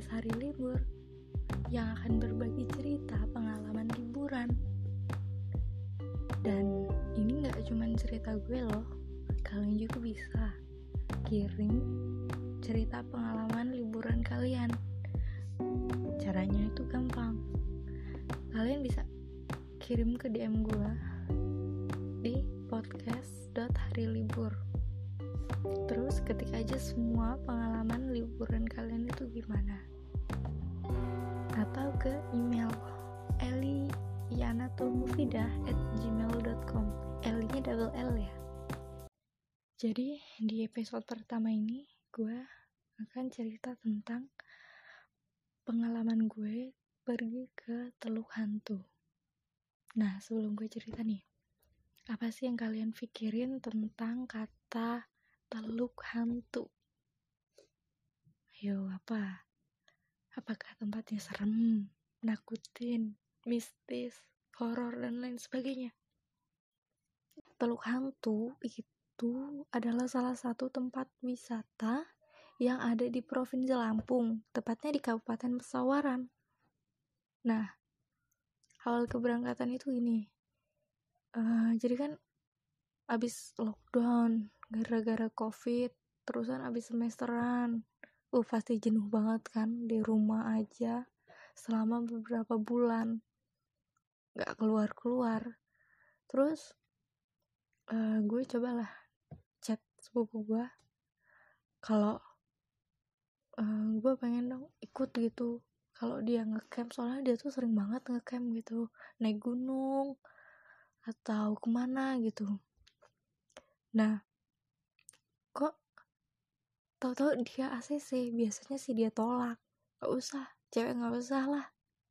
podcast hari libur yang akan berbagi cerita pengalaman liburan. Dan ini gak cuma cerita gue loh, kalian juga bisa kirim cerita pengalaman liburan kalian. Caranya itu gampang. Kalian bisa kirim ke DM gue di podcast.harilibur terus ketik aja semua pengalaman liburan kalian itu gimana atau ke email eliyanatulmufidah at gmail.com L nya double L ya jadi di episode pertama ini gue akan cerita tentang pengalaman gue pergi ke Teluk Hantu nah sebelum gue cerita nih apa sih yang kalian pikirin tentang kata teluk hantu. Ayo, apa? Apakah tempatnya serem, nakutin, mistis, horor, dan lain sebagainya? Teluk hantu itu adalah salah satu tempat wisata yang ada di Provinsi Lampung, tepatnya di Kabupaten Pesawaran. Nah, awal keberangkatan itu ini. Uh, jadi kan abis lockdown gara-gara covid terusan abis semesteran uh pasti jenuh banget kan di rumah aja selama beberapa bulan. Gak keluar-keluar. Terus uh, gue cobalah chat sepupu gue. Kalau uh, gue pengen dong ikut gitu. Kalau dia ngecamp soalnya dia tuh sering banget ngecamp gitu. Naik gunung atau ke mana gitu. Nah kok tau-tau dia ACC biasanya sih dia tolak. Gak usah cewek gak usah lah.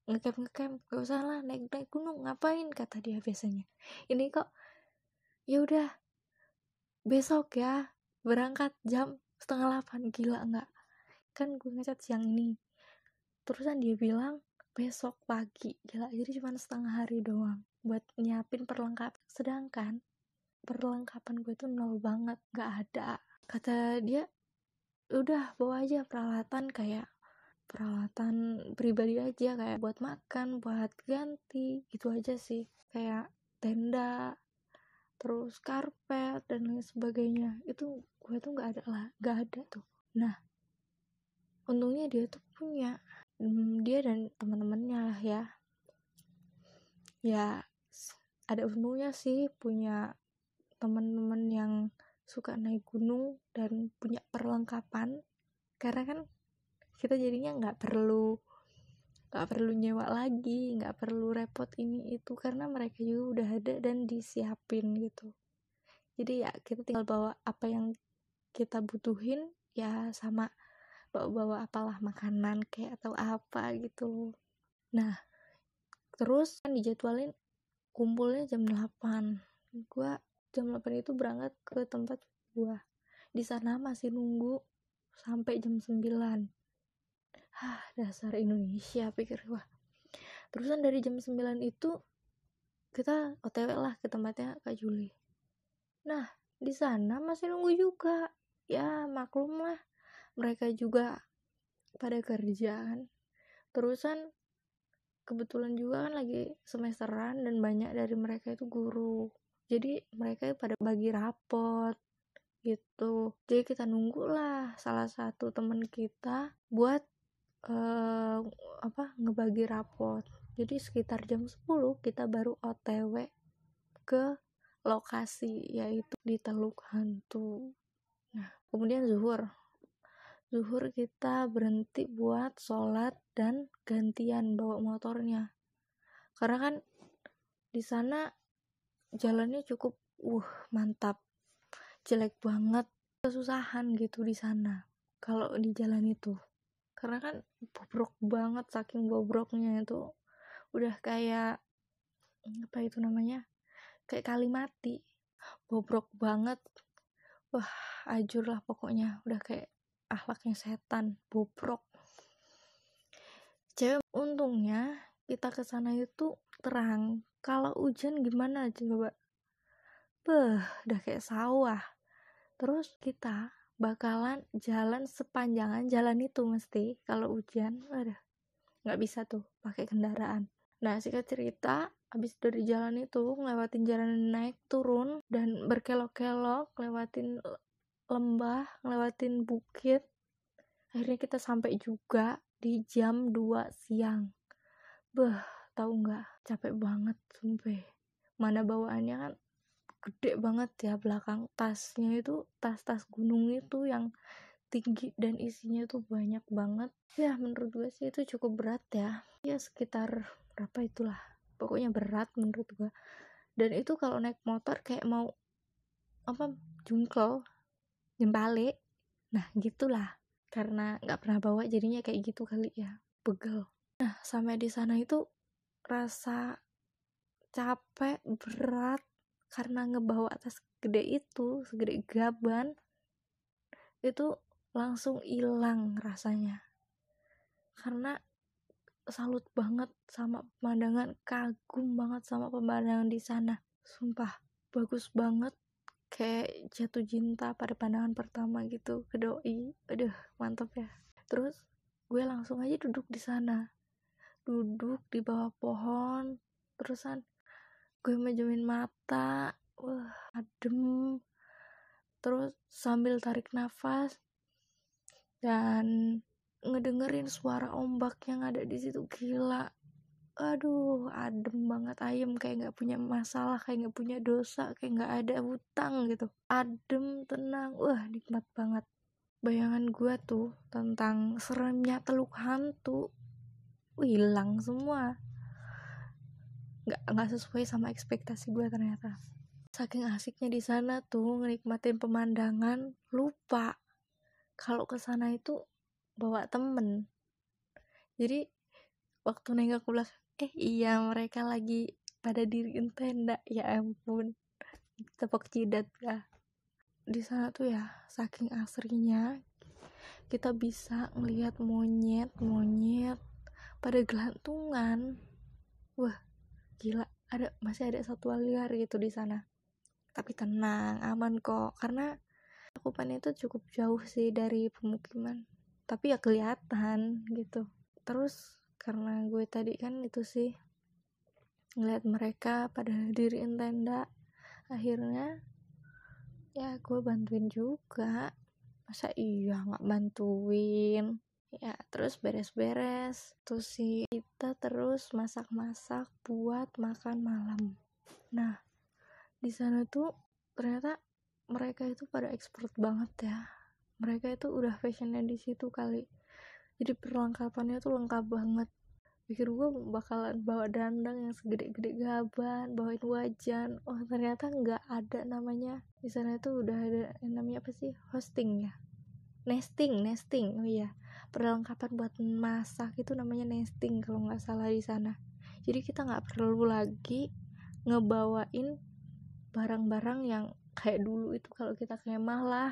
Ngecamp ngecamp gak usah lah naik naik gunung ngapain? Kata dia biasanya. Ini kok ya udah besok ya berangkat jam setengah delapan gila nggak? Kan gue ngecat siang ini. Terusan dia bilang besok pagi. Gila jadi cuma setengah hari doang buat nyiapin perlengkapan. Sedangkan perlengkapan gue tuh nol banget gak ada. Kata dia udah bawa aja peralatan kayak peralatan pribadi aja kayak buat makan buat ganti gitu aja sih. Kayak tenda terus karpet dan lain sebagainya. Itu gue tuh nggak ada lah nggak ada tuh. Nah untungnya dia tuh punya hmm, dia dan teman-temannya lah ya. Ya ada untungnya sih punya teman-teman yang suka naik gunung dan punya perlengkapan. Karena kan kita jadinya nggak perlu nggak perlu nyewa lagi nggak perlu repot ini itu karena mereka juga udah ada dan disiapin gitu. Jadi ya kita tinggal bawa apa yang kita butuhin ya sama bawa-bawa apalah makanan kayak atau apa gitu nah terus kan dijadwalin kumpulnya jam 8 gua jam 8 itu berangkat ke tempat gua. Di sana masih nunggu sampai jam 9 Hah, dasar Indonesia pikir gua. Terusan dari jam 9 itu kita otw lah ke tempatnya Kak Juli. Nah di sana masih nunggu juga. Ya maklum lah. Mereka juga pada kerjaan terusan kebetulan juga kan lagi semesteran dan banyak dari mereka itu guru jadi mereka pada bagi rapot gitu. Jadi kita nunggu lah salah satu temen kita buat uh, apa ngebagi rapot. Jadi sekitar jam 10 kita baru otw ke lokasi yaitu di Teluk Hantu. Nah kemudian zuhur. Zuhur kita berhenti buat sholat dan gantian bawa motornya. Karena kan di sana jalannya cukup uh mantap jelek banget kesusahan gitu di sana kalau di jalan itu. Karena kan bobrok banget saking bobroknya itu. Udah kayak apa itu namanya kayak kali mati. Bobrok banget. Wah ajur lah pokoknya. Udah kayak akhlaknya setan bobrok. Cewek untungnya kita ke sana itu terang. Kalau hujan gimana coba beh udah kayak sawah. Terus kita bakalan jalan sepanjangan jalan itu mesti kalau hujan. Ada nggak bisa tuh pakai kendaraan. Nah singkat cerita habis dari jalan itu ngelewatin jalan naik turun dan berkelok-kelok lewatin lembah ngelewatin bukit. Akhirnya kita sampai juga di jam 2 siang beh tahu nggak? Capek banget sumpah. Mana bawaannya kan gede banget ya belakang tasnya itu tas-tas gunung itu yang tinggi dan isinya tuh banyak banget. Ya menurut gue sih itu cukup berat ya. Ya sekitar berapa itulah. Pokoknya berat menurut gue dan itu kalau naik motor kayak mau apa jungkel nyembalik nah gitulah. Karena nggak pernah bawa jadinya kayak gitu kali ya. Pegel nah sampai di sana itu rasa capek berat karena ngebawa tas gede itu segede gaban itu langsung hilang rasanya. Karena salut banget sama pemandangan kagum banget sama pemandangan di sana. Sumpah bagus banget. Kayak jatuh cinta pada pandangan pertama gitu ke doi. Aduh mantap ya. Terus gue langsung aja duduk di sana duduk di bawah pohon terusan gue majuin mata wah adem. Terus sambil tarik nafas dan ngedengerin suara ombak yang ada di situ gila. Aduh adem banget ayam kayak nggak punya masalah kayak nggak punya dosa kayak nggak ada hutang gitu. Adem tenang wah nikmat banget. Bayangan gue tuh tentang seremnya teluk hantu hilang semua. Nggak nggak sesuai sama ekspektasi gue ternyata. Saking asiknya di sana tuh menikmatin pemandangan lupa kalau ke sana itu bawa temen. Jadi waktu nengok ke belakang eh iya mereka lagi pada diriin tenda. Ya ampun tepok cidat lah di sana tuh ya saking asrinya kita bisa ngelihat monyet monyet pada gelantungan. Wah gila. Ada masih ada satwa liar gitu di sana. Tapi tenang aman kok. Karena aku Akupan itu cukup jauh sih dari pemukiman. Tapi ya kelihatan gitu. Terus karena gue tadi kan itu sih ngeliat mereka pada diriin tenda. Akhirnya ya gue bantuin juga. Masa iya nggak bantuin ya terus beres-beres. Terus sih kita terus masak-masak buat makan malam. Nah di sana tuh ternyata mereka itu pada expert banget ya. Mereka itu udah fashionnya di situ kali. Jadi perlengkapannya tuh lengkap banget. Pikir gue bakalan bawa dandang yang segede-gede gaban bawain wajan. Oh ternyata nggak ada namanya. Di sana tuh udah ada yang namanya apa sih? Hosting ya nesting nesting. Oh iya perlengkapan buat masak itu namanya nesting kalau nggak salah di sana. Jadi kita nggak perlu lagi ngebawain barang-barang yang kayak dulu itu. Kalau kita kemah lah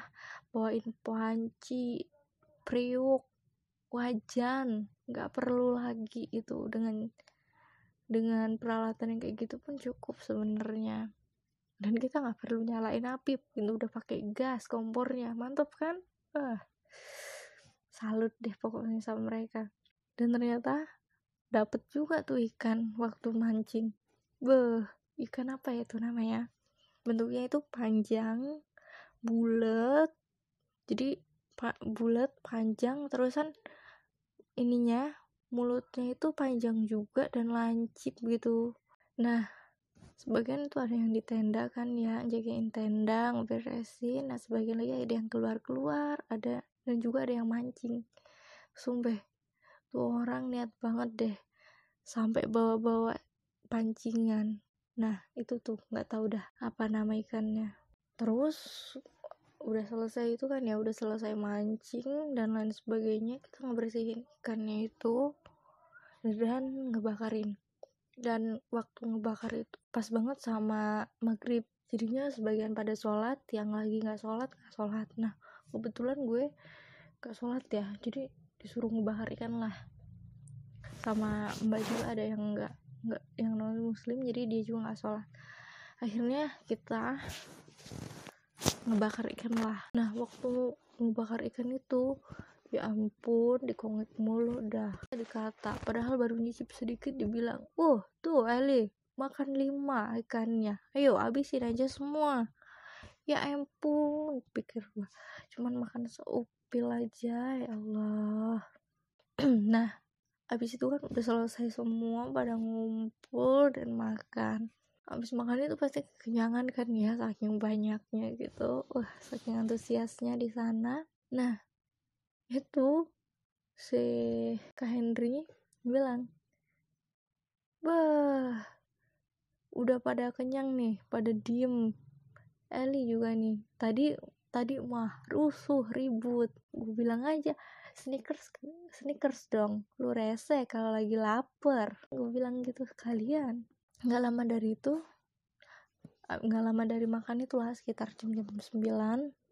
bawain panci priuk wajan nggak perlu lagi itu. Dengan dengan peralatan yang kayak gitu pun cukup sebenarnya. Dan kita nggak perlu nyalain api itu udah pakai gas kompornya. Mantap kan salut deh pokoknya sama mereka. Dan ternyata dapet juga tuh ikan waktu mancing. Beh ikan apa ya itu namanya? Bentuknya itu panjang bulat. Jadi pa bulat panjang terusan ininya mulutnya itu panjang juga dan lancip gitu. Nah sebagian itu ada yang di tenda kan ya jagain tenda ngeberesin nah sebagian lagi ada yang keluar keluar ada dan juga ada yang mancing. Sumpah tuh orang niat banget deh sampai bawa-bawa pancingan. Nah itu tuh nggak tahu dah apa nama ikannya. Terus udah selesai itu kan ya udah selesai mancing dan lain sebagainya kita ngebersihin ikannya itu dan ngebakarin dan waktu ngebakar itu pas banget sama maghrib. Jadinya sebagian pada sholat yang lagi nggak sholat nggak sholat. Nah kebetulan gue gak sholat ya. Jadi disuruh ngebakar ikan lah. Sama mbak juga ada yang nggak nggak yang non muslim jadi dia juga nggak sholat. Akhirnya kita ngebakar ikan lah. Nah waktu mau bakar ikan itu ya ampun dikongek mulu dah. Dikata padahal baru nyicip sedikit dibilang oh tuh Eli makan lima ikannya. Ayo habisin aja semua. Ya ampun pikir gua. Cuman makan seupil aja ya Allah. Nah habis itu kan udah selesai semua pada ngumpul dan makan. Habis makan itu pasti kenyangan kan ya saking banyaknya gitu. Wah saking antusiasnya di sana. Nah itu si Kak Henry bilang bah udah pada kenyang nih pada diem. Eli juga nih tadi tadi mah rusuh ribut. Gue bilang aja sneakers sneakers dong lu rese kalau lagi lapar. Gue bilang gitu sekalian nggak lama dari itu nggak lama dari makan itu lah sekitar jam jam 9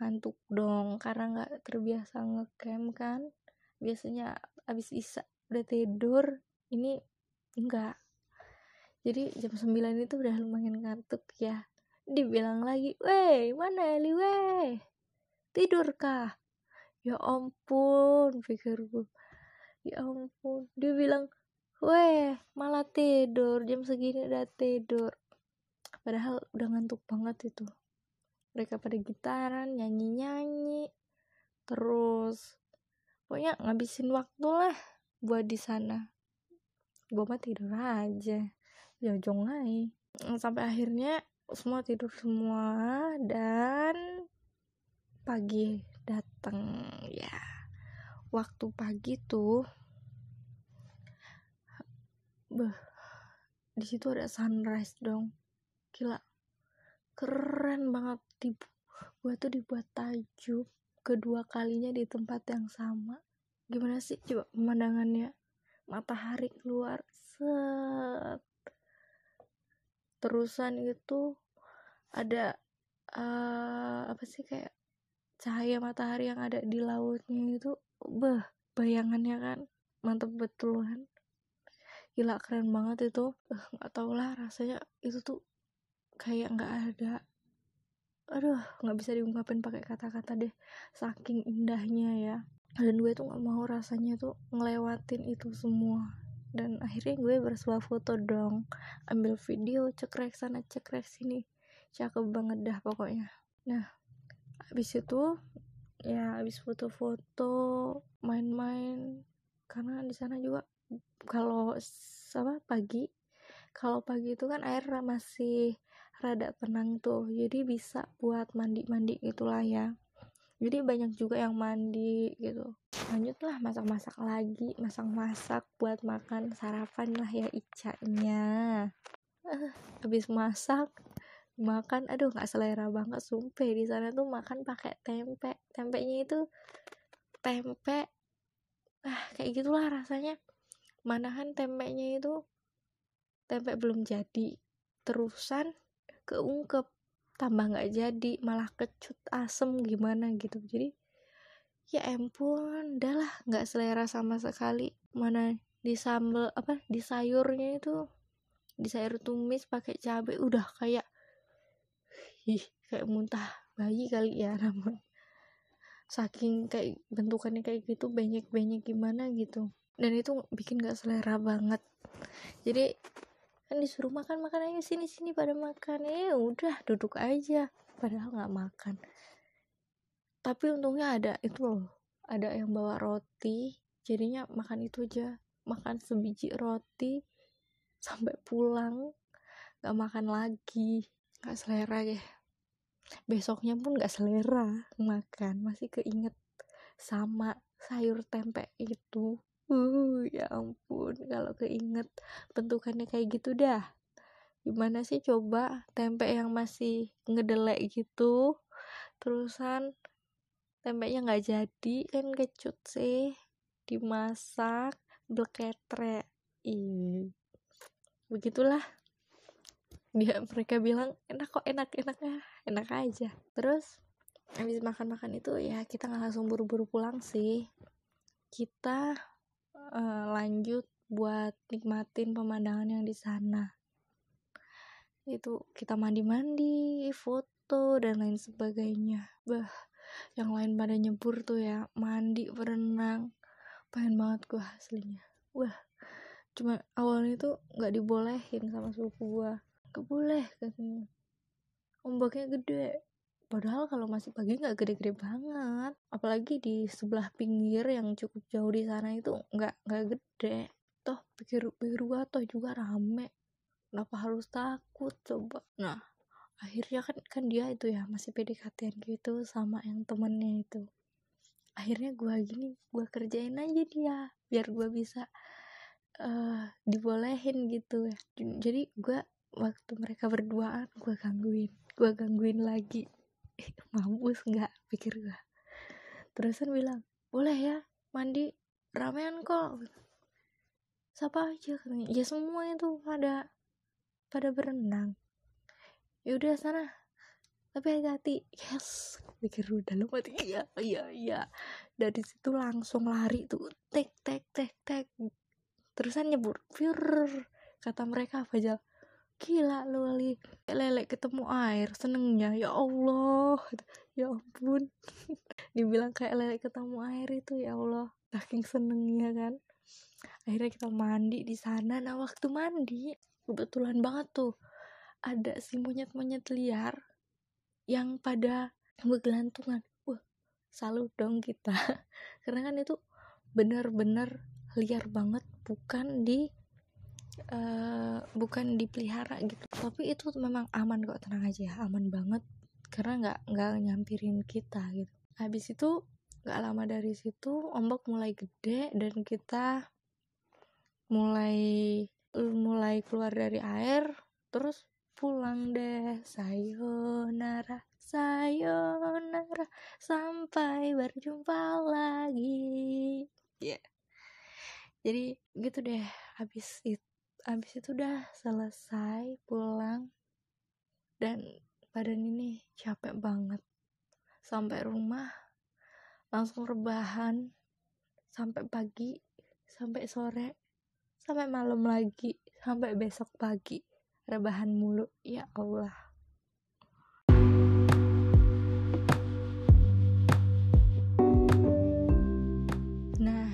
ngantuk dong karena nggak terbiasa ngecamp kan. Biasanya abis isa udah tidur ini enggak jadi jam 9 itu udah lumayan ngantuk ya. Dibilang lagi weh mana Eli weh? Tidur kah ya ampun pikirku ya ampun. Dia bilang weh malah tidur jam segini udah tidur. Padahal udah ngantuk banget itu mereka pada gitaran nyanyi nyanyi terus pokoknya ngabisin waktu lah buat di sana gue mah tidur aja ya jongai sampai akhirnya semua tidur semua dan pagi datang ya waktu pagi tuh Beh, di situ ada sunrise dong. Gila. Keren banget di gua tuh dibuat tajuk kedua kalinya di tempat yang sama. Gimana sih coba pemandangannya? Matahari keluar set. Terusan itu ada uh, apa sih kayak cahaya matahari yang ada di lautnya itu beh bayangannya kan mantep betul kan gila keren banget itu nggak tau lah rasanya itu tuh kayak nggak ada aduh nggak bisa diungkapin pakai kata-kata deh. Saking indahnya ya. Dan gue tuh nggak mau rasanya tuh ngelewatin itu semua. Dan akhirnya gue bersuah foto dong. Ambil video cekrek sana cekrek sini. Cakep banget dah pokoknya. Nah habis itu ya habis foto-foto main-main. Karena di sana juga kalau apa pagi. Kalau pagi itu kan air masih rada tenang tuh. Jadi bisa buat mandi-mandi itulah ya. Jadi banyak juga yang mandi gitu. Lanjutlah masak-masak lagi. Masak-masak buat makan sarapan lah ya Ica-nya. Uh, habis masak makan aduh nggak selera banget sumpah. Di sana tuh makan pakai tempe. Tempenya itu tempe ah kayak gitulah rasanya. Manahan tempenya itu tempe belum jadi. Terusan keungkep tambah nggak jadi malah kecut asem gimana gitu. Jadi ya ampun dah lah nggak selera sama sekali. Mana di sambal apa di sayurnya itu di sayur tumis pakai cabai udah kayak ih kayak muntah bayi kali ya namun. Saking kayak bentukannya kayak gitu banyak banyak gimana gitu. Dan itu bikin gak selera banget. Jadi kan disuruh makan makan aja sini sini pada makan. Ya udah duduk aja. Padahal nggak makan. Tapi untungnya ada itu loh ada yang bawa roti. Jadinya makan itu aja. Makan sebiji roti sampai pulang. Nggak makan lagi. Nggak selera ya besoknya pun nggak selera makan. Masih keinget sama sayur tempe itu Uh, ya ampun, kalau keinget bentukannya kayak gitu dah. Gimana sih coba tempe yang masih ngedelek gitu, terusan tempenya nggak jadi kan kecut sih, dimasak bleketre. Ih, begitulah. Dia mereka bilang enak kok enak enak ya enak aja. Terus habis makan-makan itu ya kita nggak langsung buru-buru pulang sih. Kita uh, lanjut buat nikmatin pemandangan yang di sana. Itu kita mandi-mandi foto dan lain sebagainya. Bah yang lain pada nyebur tuh ya mandi berenang. Pengen banget gue aslinya. Wah cuma awalnya tuh nggak dibolehin sama suku gue gak boleh katanya. Ombaknya gede padahal kalau masih pagi nggak gede-gede banget. Apalagi di sebelah pinggir yang cukup jauh di sana itu nggak nggak gede. Toh pikir pikir gua toh juga rame. Kenapa harus takut coba? Nah akhirnya kan kan dia itu ya masih PDKT gitu sama yang temennya itu. Akhirnya gue gini gue kerjain aja dia biar gue bisa uh, dibolehin gitu ya. Jadi gue waktu mereka berduaan gue gangguin gue gangguin lagi mampus nggak pikir gue terusan bilang boleh ya mandi ramean kok. Siapa aja katanya. Ya semua itu pada pada berenang. Yaudah sana. Tapi hati-hati. Yes pikir udah lo mati iya iya iya. Dari situ langsung lari tuh. Tek tek tek tek. Terusan nyebur. Fir kata mereka apa aja gila lu li lele ketemu air senengnya. Ya Allah ya ampun. Dibilang kayak lele ketemu air itu ya Allah. Saking senengnya kan. Akhirnya kita mandi di sana. Nah waktu mandi kebetulan banget tuh ada si monyet-monyet liar yang pada bergelantungan wah salut dong kita. Karena kan itu bener-bener liar banget bukan di uh, bukan dipelihara gitu. Tapi itu memang aman kok tenang aja ya. Aman banget. Karena nggak nggak nyampirin kita gitu. Habis itu nggak lama dari situ ombak mulai gede dan kita mulai mulai keluar dari air terus pulang deh. Sayonara sayonara sampai berjumpa lagi. Ya yeah. jadi gitu deh habis itu habis itu udah selesai pulang. Dan badan ini capek banget. Sampai rumah langsung rebahan. Sampai pagi sampai sore sampai malam lagi sampai besok pagi. Rebahan mulu. Ya Allah. Nah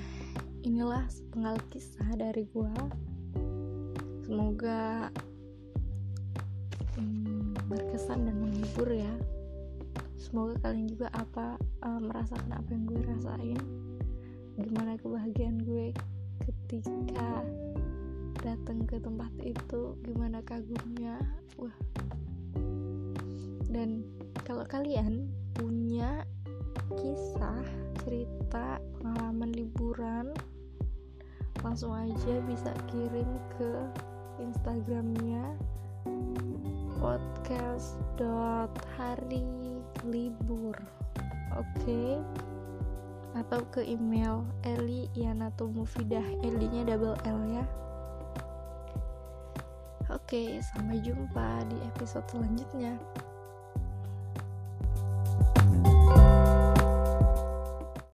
inilah sepenggal kisah dari gua semoga hmm, berkesan dan menghibur ya. Semoga kalian juga apa uh, merasakan apa yang gue rasain. Gimana kebahagiaan gue ketika datang ke tempat itu gimana kagumnya. Wah. Dan kalau kalian punya kisah cerita pengalaman liburan langsung aja bisa kirim ke instagramnya podcast.hari-libur oke okay? atau ke email Eli Yanatul Mufidah Eli nya double L ya Oke, sampai jumpa di episode selanjutnya.